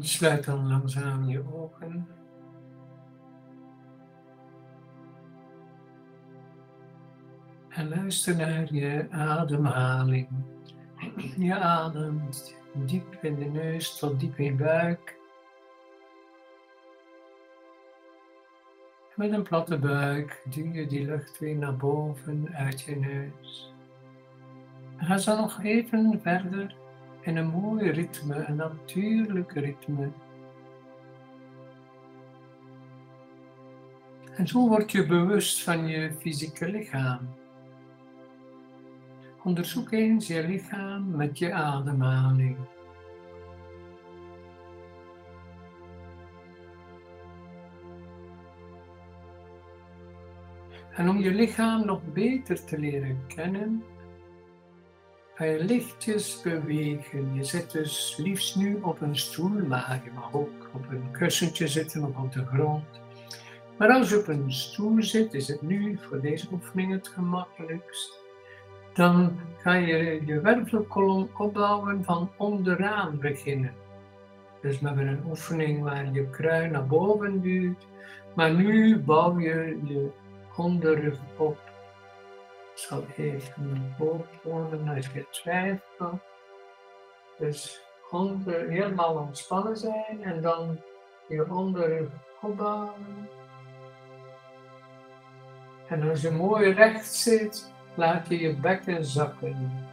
Sluit dan langzaam je ogen. En luister naar je ademhaling. Je ademt diep in de neus tot diep in je buik. Met een platte buik duw je die lucht weer naar boven uit je neus. Ga zo nog even verder in een mooi ritme, een natuurlijk ritme. En zo word je bewust van je fysieke lichaam. Onderzoek eens je lichaam met je ademhaling. En om je lichaam nog beter te leren kennen, je lichtjes bewegen. Je zit dus liefst nu op een stoel, maar je mag ook op een kussentje zitten of op de grond. Maar als je op een stoel zit, is het nu voor deze oefening het gemakkelijkst. Dan ga je je wervelkolom opbouwen van onderaan beginnen. Dus hebben een oefening waar je kruin naar boven duwt. Maar nu bouw je je onderrug op. Zal even mijn boven als je twijfelt. Dus onder, helemaal ontspannen zijn en dan je onderrug opbouwen. En als je mooi recht zit, laat je je bekken zakken.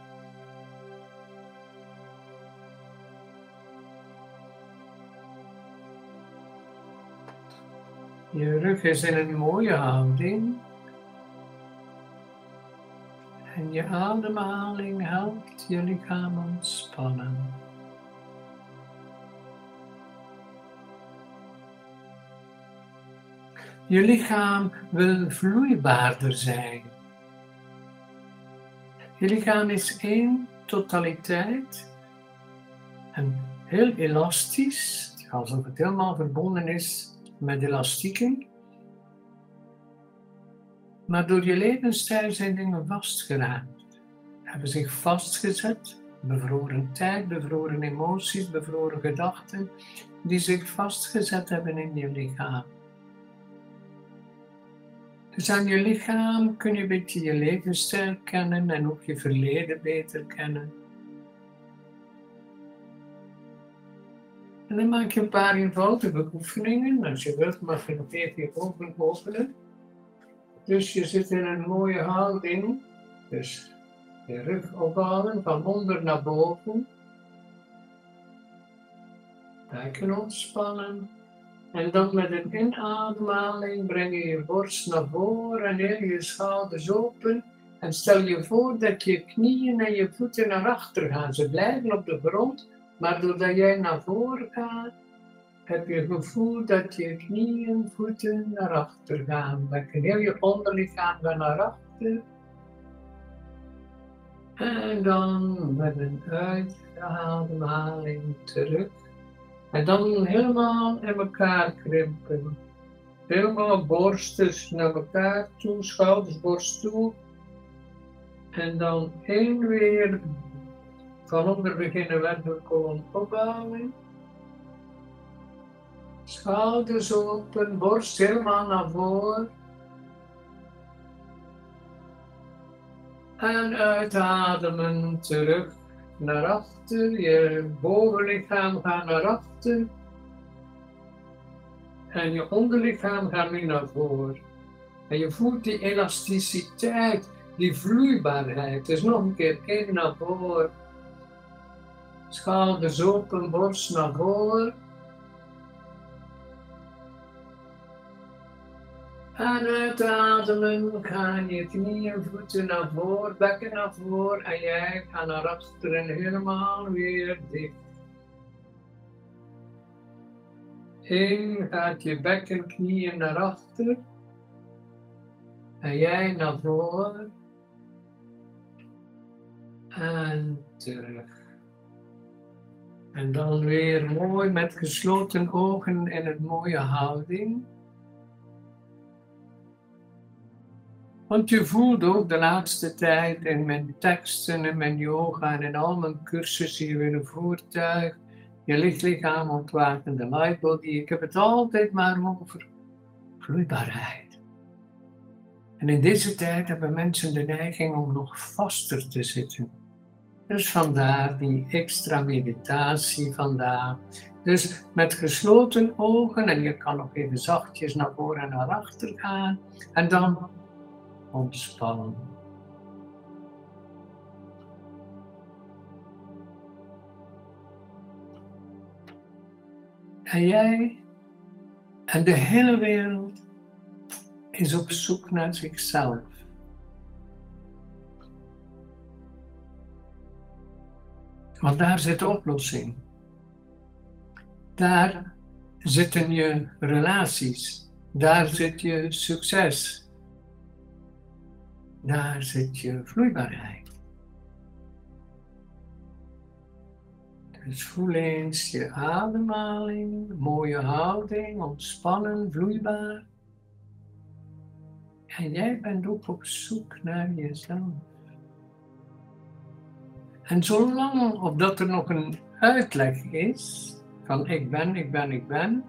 Je rug is in een mooie houding. En je ademhaling helpt je lichaam ontspannen. Je lichaam wil vloeibaarder zijn. Je lichaam is één totaliteit en heel elastisch, alsof het helemaal verbonden is met elastieken. Maar door je levensstijl zijn dingen vastgeraakt, hebben zich vastgezet, bevroren tijd, bevroren emoties, bevroren gedachten, die zich vastgezet hebben in je lichaam. Dus aan je lichaam kun je een beetje je levensstijl kennen en ook je verleden beter kennen. En dan maak je een paar eenvoudige oefeningen. Als je wilt mag je nog even je ogen openen. Dus je zit in een mooie houding. Dus je rug opbouwen van onder naar boven. Buiken ontspannen. En dan met een inademhaling breng je je borst naar voren en heel je schouders open. En stel je voor dat je knieën en je voeten naar achter gaan. Ze blijven op de grond, maar doordat jij naar voren gaat, heb je het gevoel dat je knieën, voeten naar achter gaan. Je heel je onderlichaam gaat naar achter. En dan met een uitademhaling terug. En dan helemaal in elkaar krimpen. Helemaal borsten naar elkaar toe, schouders, borst toe. En dan één weer van onder beginnen wervelkolom opbouwen. Schouders open, borst helemaal naar voren. En uitademen terug naar achter. Je bovenlichaam gaat naar achter. En je onderlichaam gaat nu naar voren. En je voelt die elasticiteit, die vloeibaarheid. Dus nog een keer, één naar voren. Schouders open, borst naar voren. En uitademen gaan je knieën, voeten naar voren, bekken naar voren en jij gaat naar achter en helemaal weer dicht. In gaat je bekken, knieën naar achter en jij naar voren en terug. En dan weer mooi met gesloten ogen in een mooie houding. Want je voelt ook de laatste tijd in mijn teksten en mijn yoga en in al mijn cursussen hier in een voertuig, je lichtlichaam ontwaakt in de lightbody. Ik heb het altijd maar over vloeibaarheid. En in deze tijd hebben mensen de neiging om nog vaster te zitten. Dus vandaar die extra meditatie vandaar. Dus met gesloten ogen en je kan nog even zachtjes naar voren en naar achter gaan en dan ontspannen. En jij en de hele wereld is op zoek naar zichzelf. Want daar zit de oplossing. Daar zitten je relaties. Daar zit je succes. Daar zit je vloeibaarheid. Dus voel eens je ademhaling, mooie houding, ontspannen, vloeibaar. En jij bent ook op zoek naar jezelf. En zolang of dat er nog een uitleg is van ik ben, ik ben, ik ben,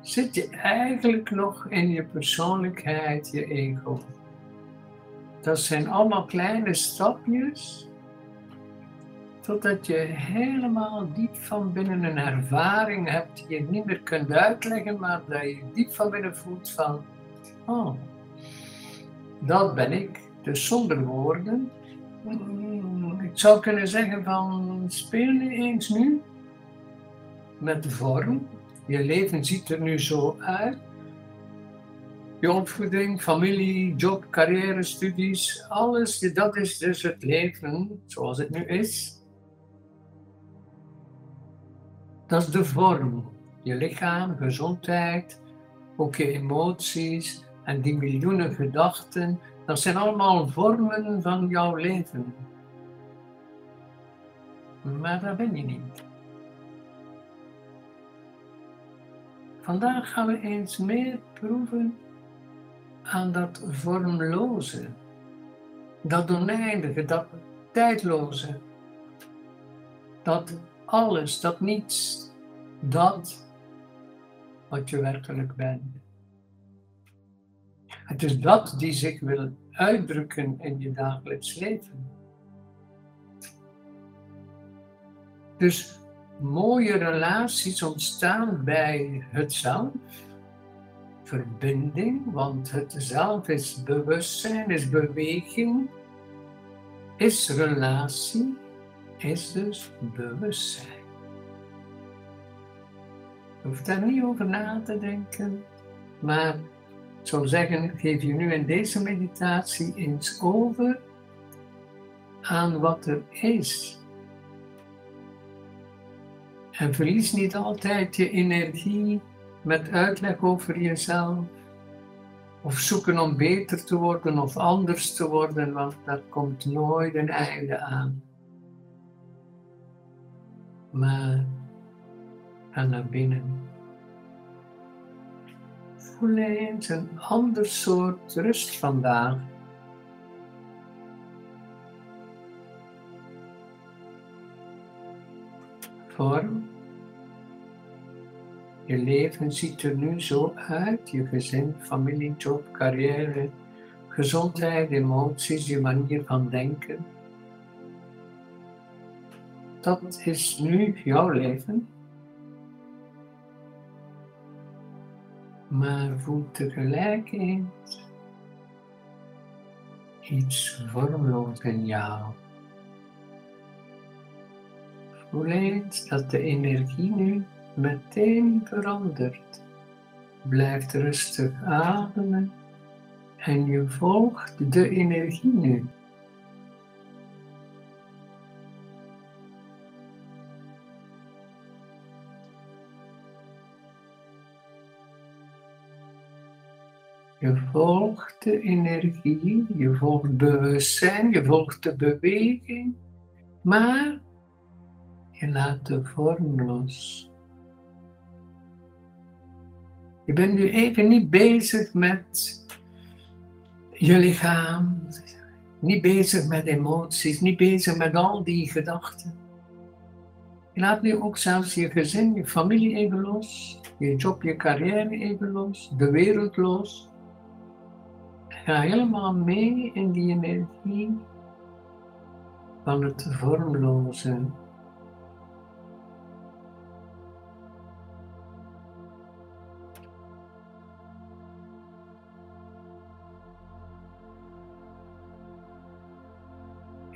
zit je eigenlijk nog in je persoonlijkheid, je ego. Dat zijn allemaal kleine stapjes totdat je helemaal diep van binnen een ervaring hebt die je niet meer kunt uitleggen, maar dat je diep van binnen voelt van, oh, dat ben ik. Dus zonder woorden. Mm, ik zou kunnen zeggen van, speel nu eens nu met de vorm. Je leven ziet er nu zo uit. Je opvoeding, familie, job, carrière, studies, alles, dat is dus het leven zoals het nu is. Dat is de vorm. Je lichaam, gezondheid, ook je emoties en die miljoenen gedachten. Dat zijn allemaal vormen van jouw leven. Maar dat ben je niet. Vandaag gaan we eens meer proeven aan dat vormloze, dat oneindige, dat tijdloze, dat alles, dat niets, dat wat je werkelijk bent. Het is dat die zich wil uitdrukken in je dagelijks leven. Dus mooie relaties ontstaan bij het zelf. Verbinding, want het zelf is bewustzijn, is beweging, is relatie is dus bewustzijn. Je hoeft daar niet over na te denken, maar ik zou zeggen, geef je nu in deze meditatie eens over aan wat er is. En verlies niet altijd je energie met uitleg over jezelf. Of zoeken om beter te worden of anders te worden, want daar komt nooit een einde aan maar ga naar binnen. Voel eens een ander soort rust vandaag. Vorm. Je leven ziet er nu zo uit, je gezin, familie, job, carrière, gezondheid, emoties, je manier van denken. Dat is nu jouw leven. Maar voel tegelijkertijd iets vormloos in jou. Voel eens dat de energie nu meteen verandert. Blijf rustig ademen en je volgt de energie nu. Je volgt de energie, je volgt bewustzijn, je volgt de beweging, maar je laat de vorm los. Je bent nu even niet bezig met je lichaam, niet bezig met emoties, niet bezig met al die gedachten. Je laat nu ook zelfs je gezin, je familie even los, je job, je carrière even los, de wereld los. Ga helemaal mee in die energie van het vormloze.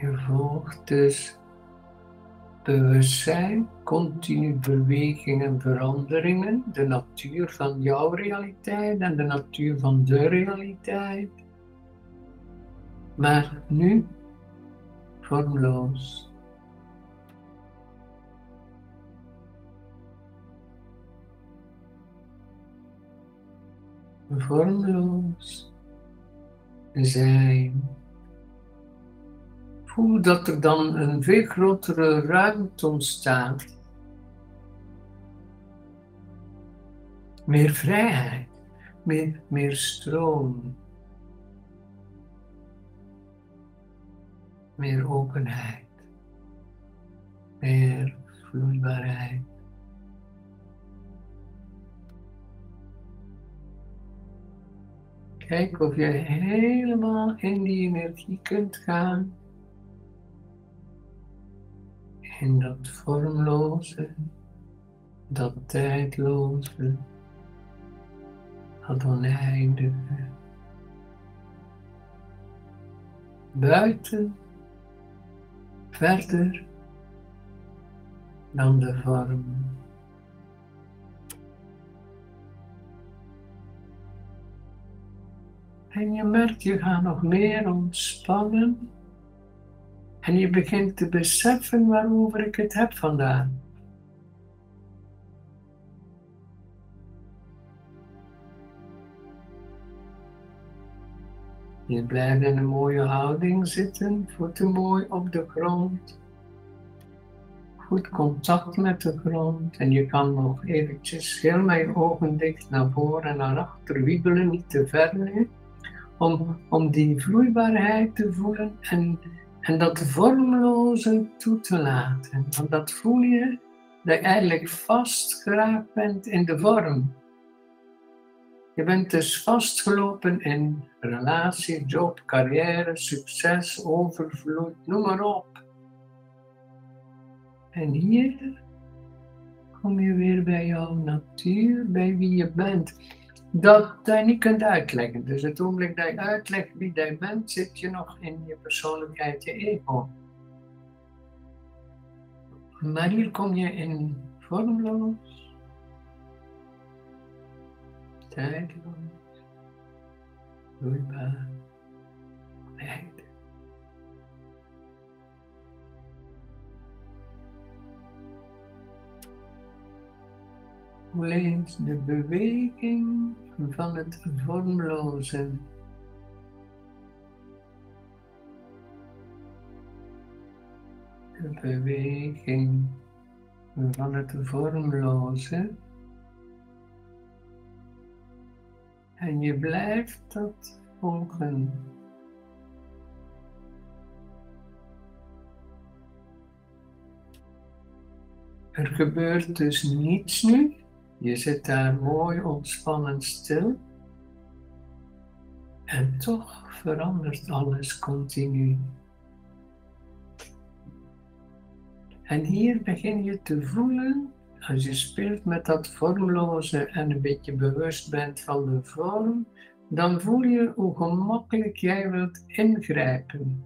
Je volgt dus bewustzijn, continu bewegingen en veranderingen, de natuur van jouw realiteit en de natuur van de realiteit. Maar nu vormloos. Vormloos zijn. Voel dat er dan een veel grotere ruimte ontstaat. Meer vrijheid, meer, meer stroom. Meer openheid, meer vloeibaarheid. Kijk of je helemaal in die energie kunt gaan. In dat vormloze, dat tijdloze, dat oneindige. Buiten, verder dan de vorm. En je merkt, je gaat nog meer ontspannen. En je begint te beseffen waarover ik het heb vandaag. Je blijft in een mooie houding zitten, voeten mooi op de grond. Goed contact met de grond en je kan nog eventjes heel je ogen dicht naar voren en naar achter wiebelen, niet te ver om, om die vloeibaarheid te voelen en en dat vormloze toe te laten. Want dat voel je dat je eigenlijk vastgeraakt bent in de vorm. Je bent dus vastgelopen in relatie, job, carrière, succes, overvloed, noem maar op. En hier kom je weer bij jouw natuur, bij wie je bent dat je niet kunt uitleggen. Dus het ogenblik dat je uitlegt wie jij bent, zit je nog in je persoonlijkheid, je ego. Maar hier kom je in vormloos, tijdloos, vloeibaar, Voel de beweging van het vormloze. De beweging van het vormloze. En je blijft dat volgen. Er gebeurt dus niets nu. Je zit daar mooi ontspannen stil. En toch verandert alles continu. En hier begin je te voelen, als je speelt met dat vormloze en een beetje bewust bent van de vorm, dan voel je hoe gemakkelijk jij wilt ingrijpen.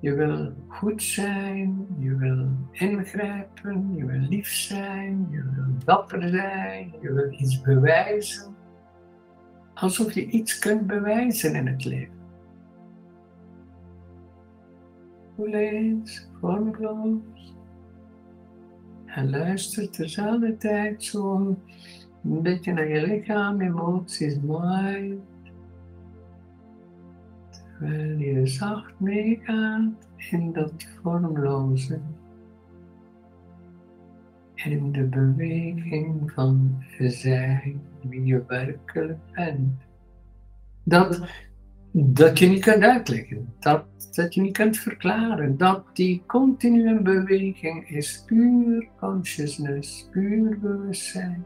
Je wil goed zijn, je wil ingrijpen, je wil lief zijn, je wil dapper zijn, je wil iets bewijzen. Alsof je iets kunt bewijzen in het leven. Voel eens, vormloos. En luister tezelfde tijd zo een beetje naar je lichaam, emoties, mind. Terwijl je zacht meegaat in dat vormloze. In de beweging van zijn wie je werkelijk bent. Dat dat je niet kunt uitleggen, dat, dat je niet kunt verklaren, dat die continue beweging is puur consciousness, puur bewustzijn.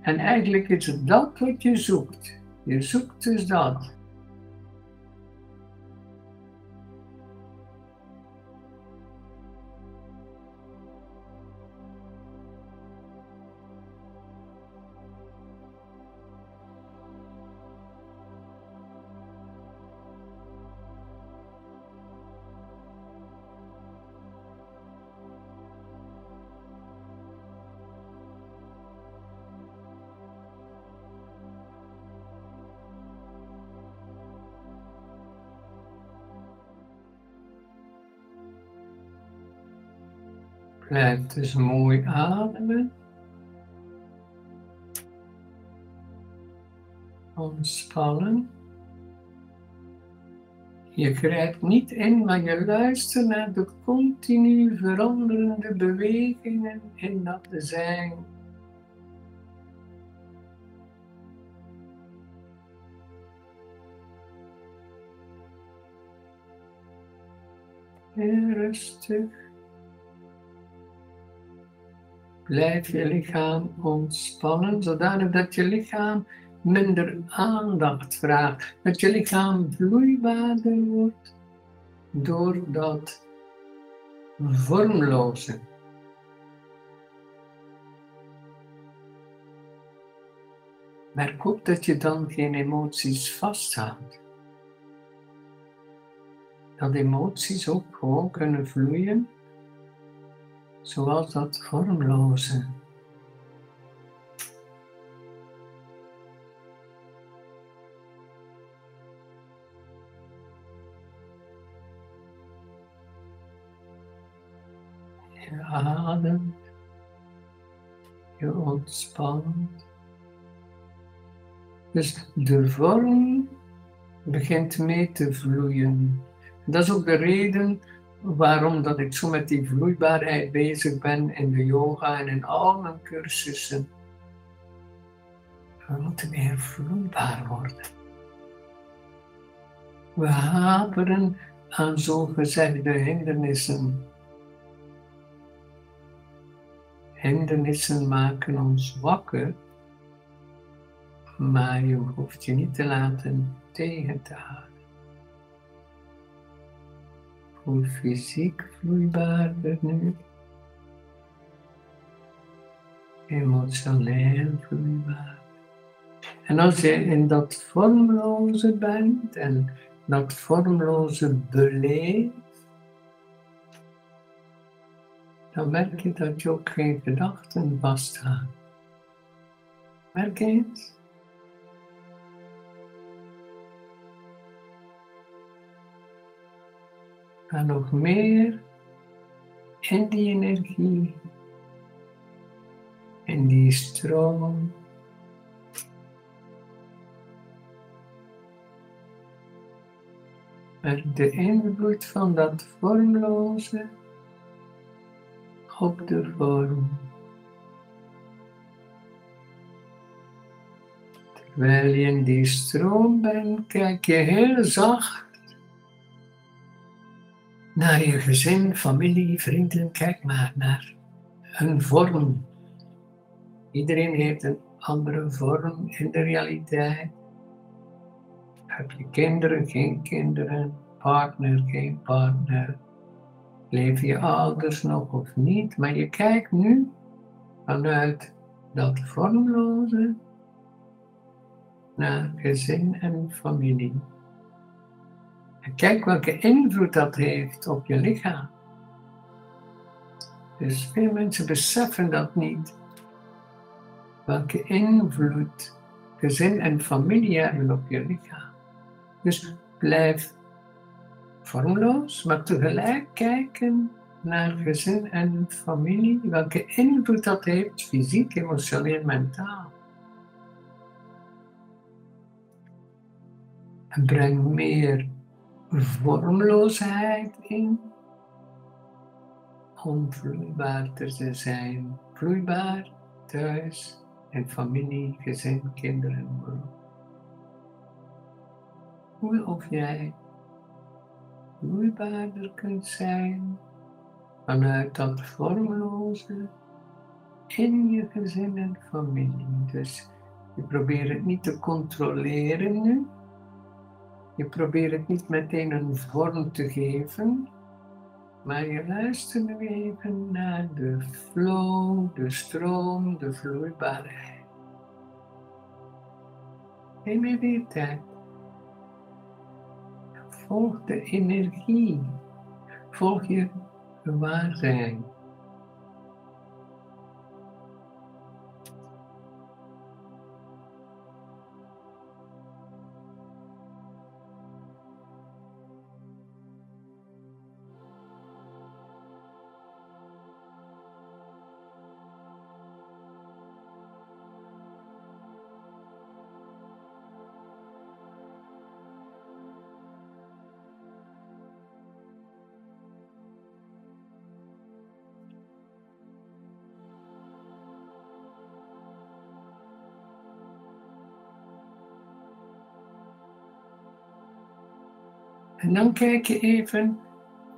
En eigenlijk is het dat wat je zoekt. Je zoekt Blijf dus mooi ademen. Ontspannen. Je grijpt niet in, maar je luistert naar de continu veranderende bewegingen in dat zijn. En rustig. Blijf je lichaam ontspannen, zodanig dat je lichaam minder aandacht vraagt. Dat je lichaam vloeibaarder wordt door dat vormloze. Merk ook dat je dan geen emoties vasthoudt. Dat emoties ook gewoon kunnen vloeien zoals dat vormloze. Je ademt, je ontspant. Dus de vorm begint mee te vloeien. Dat is ook de reden waarom dat ik zo met die vloeibaarheid bezig ben in de yoga en in al mijn cursussen. We moeten meer vloeibaar worden. We haperen aan zogezegde hindernissen. Hindernissen maken ons wakker, maar je hoeft je niet te laten tegen hoe fysiek vloeibaarder nu. Emotioneel vloeibaar. En als je in dat vormloze bent en dat vormloze beleeft, dan merk je dat je ook geen gedachten vasthoudt. Merk je Ga nog meer in die energie, in die stroom. Met de invloed van dat vormloze op de vorm. Terwijl je in die stroom bent, kijk je heel zacht naar je gezin, familie, vrienden. Kijk maar naar een vorm. Iedereen heeft een andere vorm in de realiteit. Heb je kinderen, geen kinderen, partner, geen partner. Leven je ouders nog of niet? Maar je kijkt nu vanuit dat vormloze naar gezin en familie. Kijk welke invloed dat heeft op je lichaam. Dus veel mensen beseffen dat niet. Welke invloed gezin en familie hebben op je lichaam. Dus blijf vormloos, maar tegelijk kijken naar gezin en familie, welke invloed dat heeft, fysiek, emotioneel, mentaal. En breng meer vormloosheid in om vloeibaar te zijn. Vloeibaar thuis en familie, gezin, kinderen. Voel of jij vloeibaarder kunt zijn vanuit dat vormloze in je gezin en familie. Dus je probeert het niet te controleren nu. Je probeert het niet meteen een vorm te geven, maar je luistert nu even naar de flow, de stroom, de vloeibaarheid. Neem je weer tijd. Volg de energie. Volg je gewaarzijn. En dan kijk je even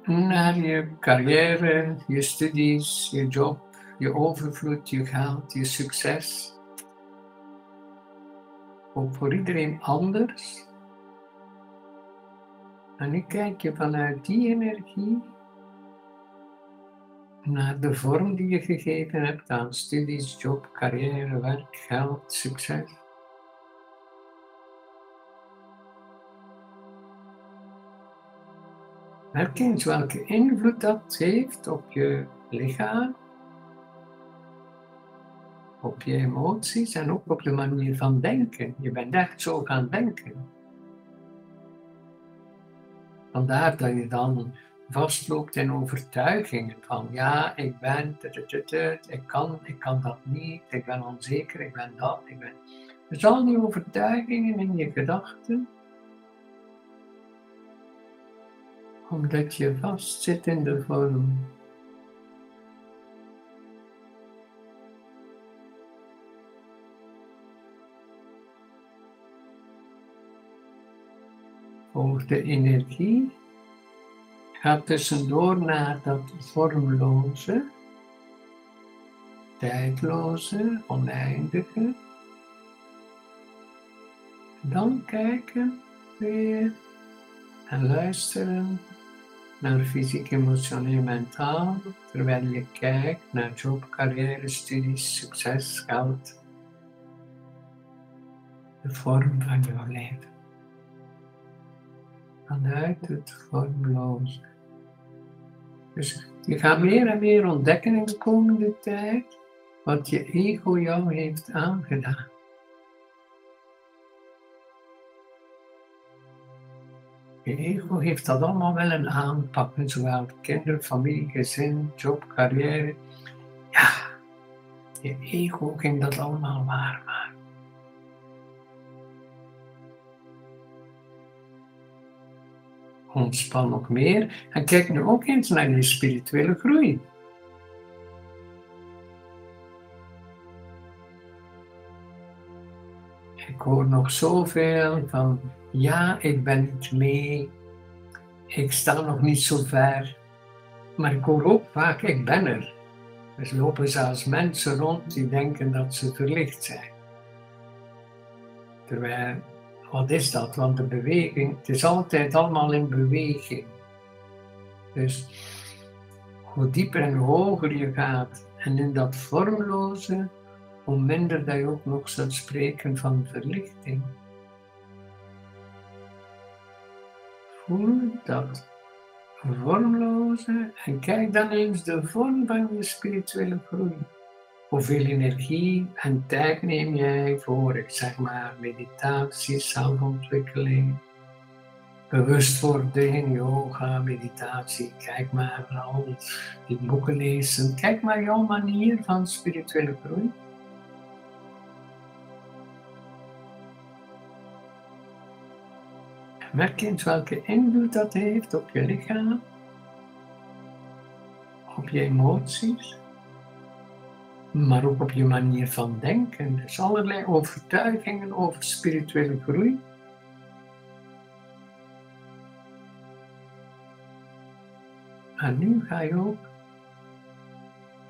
naar je carrière, je studies, je job, je overvloed, je geld, je succes. Ook voor iedereen anders. En nu kijk je vanuit die energie naar de vorm die je gegeven hebt aan studies, job, carrière, werk, geld, succes. Herken eens welke invloed dat heeft op je lichaam, op je emoties en ook op je manier van denken. Je bent echt zo gaan denken. Vandaar dat je dan vastloopt in overtuigingen van ja, ik ben, ik kan, ik kan dat niet, ik ben onzeker, ik ben dat, ik ben. Dus al die overtuigingen in je gedachten omdat je vastzit in de vorm. Volg de energie, gaat tussendoor naar dat vormloze, tijdloze, oneindige. Dan kijken weer en luisteren naar fysiek, emotioneel, mentaal, terwijl je kijkt naar job, carrière, studies, succes, geld, de vorm van jouw leven. Vanuit het vormloze. Dus je gaat meer en meer ontdekken in de komende tijd wat je ego jou heeft aangedaan. Je ego heeft dat allemaal wel een aanpakken, zowel kinderen, familie, gezin, job, carrière. Ja, je ego ging dat allemaal waarmaken. Ontspan nog meer en kijk nu ook eens naar je spirituele groei. Ik hoor nog zoveel van ja, ik ben niet mee. Ik sta nog niet zo ver. Maar ik hoor ook vaak, ik ben er. Er lopen zelfs mensen rond die denken dat ze verlicht zijn. Terwijl, wat is dat? Want de beweging, het is altijd allemaal in beweging. Dus hoe dieper en hoger je gaat en in dat vormloze, hoe minder dat je ook nog zult spreken van verlichting. Voel dat vormloze en kijk dan eens de vorm van je spirituele groei. Hoeveel energie en tijd neem jij voor, ik zeg maar, meditatie, zelfontwikkeling, bewustwording, yoga, meditatie. Kijk maar al die boeken lezen. Kijk maar jouw manier van spirituele groei. Merk eens welke invloed dat heeft op je lichaam, op je emoties, maar ook op je manier van denken. Dus allerlei overtuigingen over spirituele groei. En nu ga je ook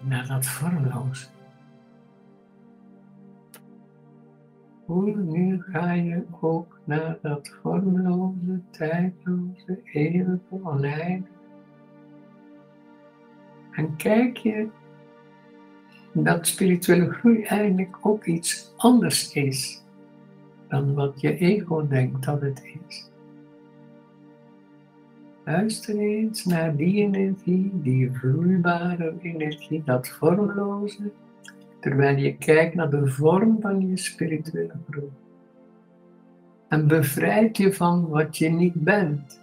naar dat vormloze. Hoe nu ga je ook naar dat vormloze, tijdloze, eeuwige, oneindige. En kijk je dat spirituele groei eigenlijk ook iets anders is dan wat je ego denkt dat het is. Luister eens naar die energie, die vloeibare energie, dat vormloze, terwijl je kijkt naar de vorm van je spirituele groei. En bevrijd je van wat je niet bent.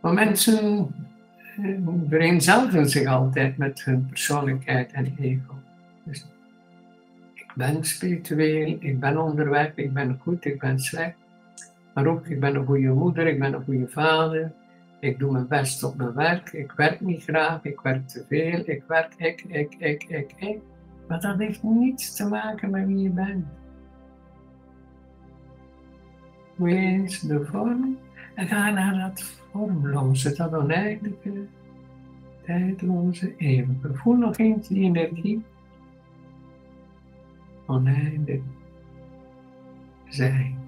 Maar mensen eh, vereenzelvigen zich altijd met hun persoonlijkheid en ego. Dus ik ben spiritueel, ik ben onderweg, ik ben goed, ik ben slecht. Maar ook, ik ben een goede moeder, ik ben een goede vader. Ik doe mijn best op mijn werk, ik werk niet graag, ik werk te veel, ik werk, ik, ik, ik, ik, ik. Maar dat heeft niets te maken met wie je bent. Wees de vorm en ga naar dat vormloze, dat oneindige, tijdloze, eeuwige. Voel nog eens die energie. Oneindig zijn.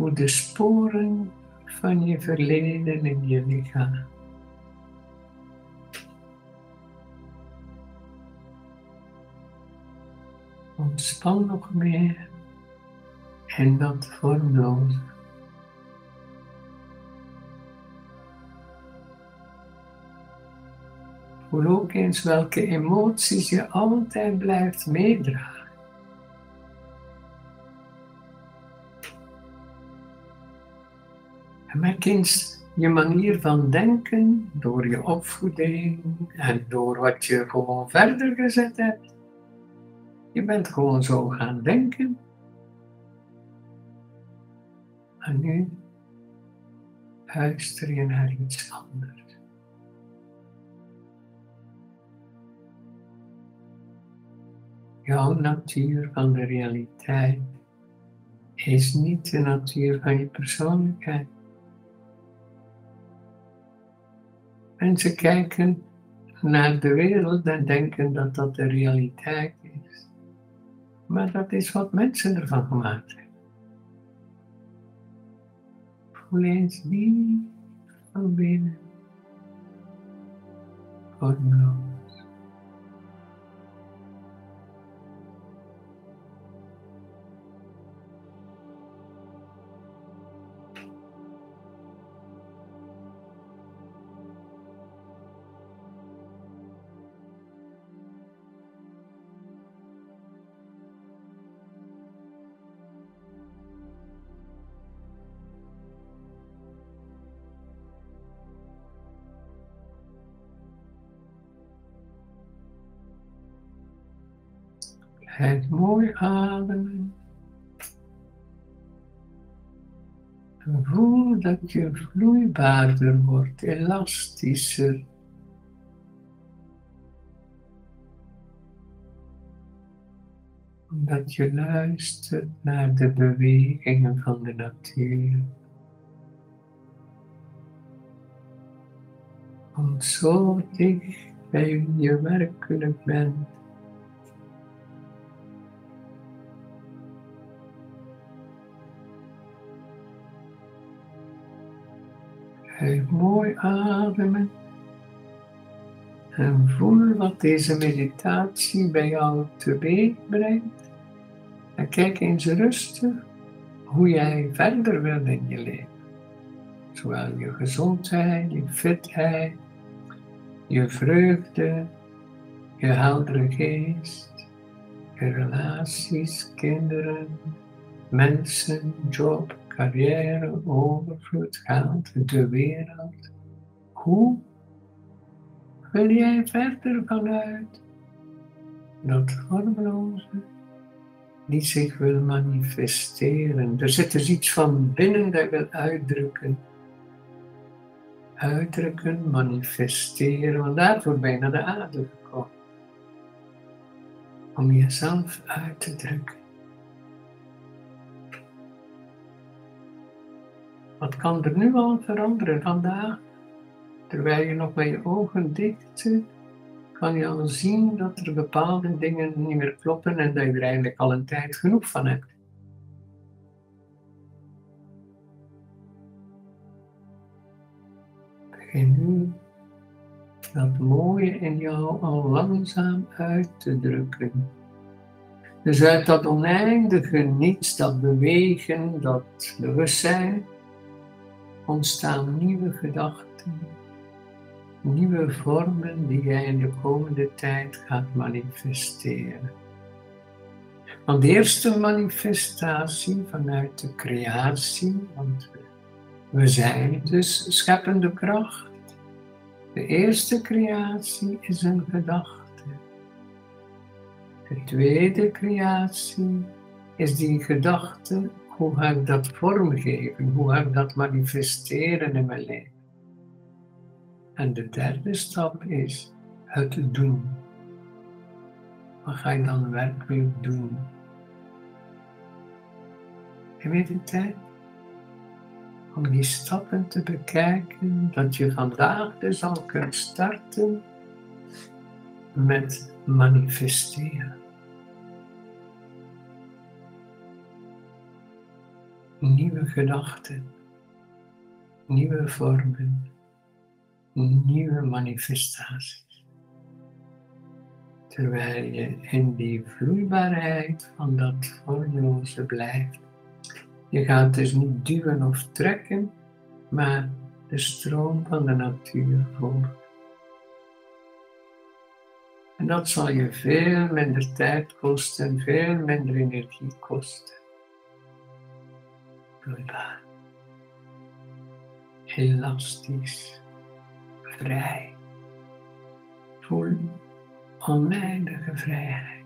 Voel de sporen van je verleden in je lichaam. Ontspan nog meer en dat vormloze. Voel ook eens welke emoties je altijd blijft meedragen. Merk eens je manier van denken door je opvoeding en door wat je gewoon verder gezet hebt. Je bent gewoon zo gaan denken. En nu luister je naar iets anders. Jouw natuur van de realiteit is niet de natuur van je persoonlijkheid. Mensen kijken naar de wereld en denken dat dat de realiteit is. Maar dat is wat mensen ervan gemaakt hebben. Voel eens diep van binnen. Het mooi ademen. En voel dat je vloeibaarder wordt, elastischer. Omdat je luistert naar de bewegingen van de natuur. Om zo dicht bij je werkelijk bent. Even mooi ademen. En voel wat deze meditatie bij jou teweeg brengt. En kijk eens rustig hoe jij verder wil in je leven. Zowel je gezondheid, je fitheid, je vreugde, je heldere geest, je relaties, kinderen, mensen, job, carrière, overvloed, geld, de wereld. Hoe wil jij verder vanuit dat vormloze die zich wil manifesteren? Er zit dus iets van binnen dat wil uitdrukken. uitdrukken, manifesteren, want daarvoor ben je naar de aarde gekomen. Om jezelf uit te drukken. Wat kan er nu al veranderen vandaag? Terwijl je nog met je ogen dicht zit, kan je al zien dat er bepaalde dingen niet meer kloppen en dat je er eigenlijk al een tijd genoeg van hebt. Begin nu dat mooie in jou al langzaam uit te drukken. Dus uit dat oneindige niets, dat bewegen, dat bewustzijn, ontstaan nieuwe gedachten, nieuwe vormen die jij in de komende tijd gaat manifesteren. Want de eerste manifestatie vanuit de creatie, want we zijn dus scheppende kracht. De eerste creatie is een gedachte. De tweede creatie is die gedachte, hoe ga ik dat vormgeven, hoe ga ik dat manifesteren in mijn leven. En de derde stap is het doen. Wat ga je dan werkelijk doen? Heb je de tijd om die stappen te bekijken, dat je vandaag dus al kunt starten met manifesteren. Nieuwe gedachten, nieuwe vormen, nieuwe manifestaties. Terwijl je in die vloeibaarheid van dat vormloze blijft. Je gaat dus niet duwen of trekken, maar de stroom van de natuur volgt. En dat zal je veel minder tijd kosten, veel minder energie kosten. Vloeibaar. Elastisch vrij. Voel oneindige vrijheid.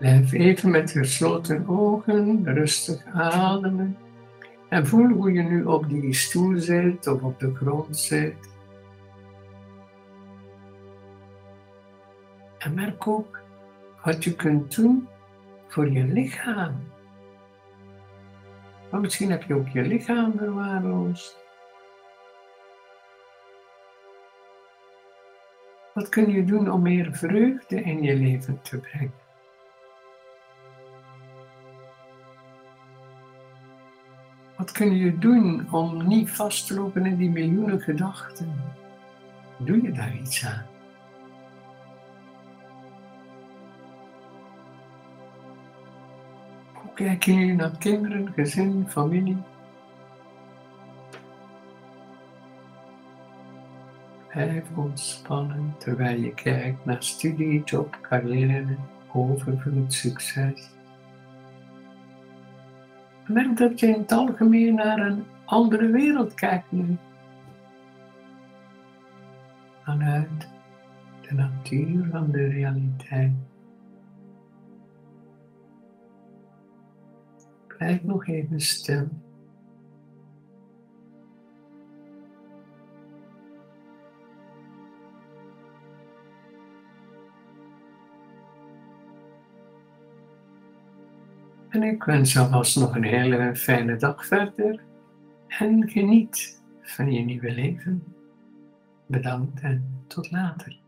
Blijf even met gesloten ogen rustig ademen en voel hoe je nu op die stoel zit of op de grond zit. En merk ook wat je kunt doen voor je lichaam. Maar misschien heb je ook je lichaam verwaarloosd. Wat kun je doen om meer vreugde in je leven te brengen? Wat kun je doen om niet vast te lopen in die miljoenen gedachten? Doe je daar iets aan? Hoe kijk je naar kinderen, gezin, familie? Blijf ontspannen terwijl je kijkt naar studie, job, carrière, overvloed, succes merk dat je in het algemeen naar een andere wereld kijkt nu. Vanuit de natuur van de realiteit. Blijf nog even stil. En ik wens alvast nog een hele fijne dag verder. En geniet van je nieuwe leven. Bedankt en tot later.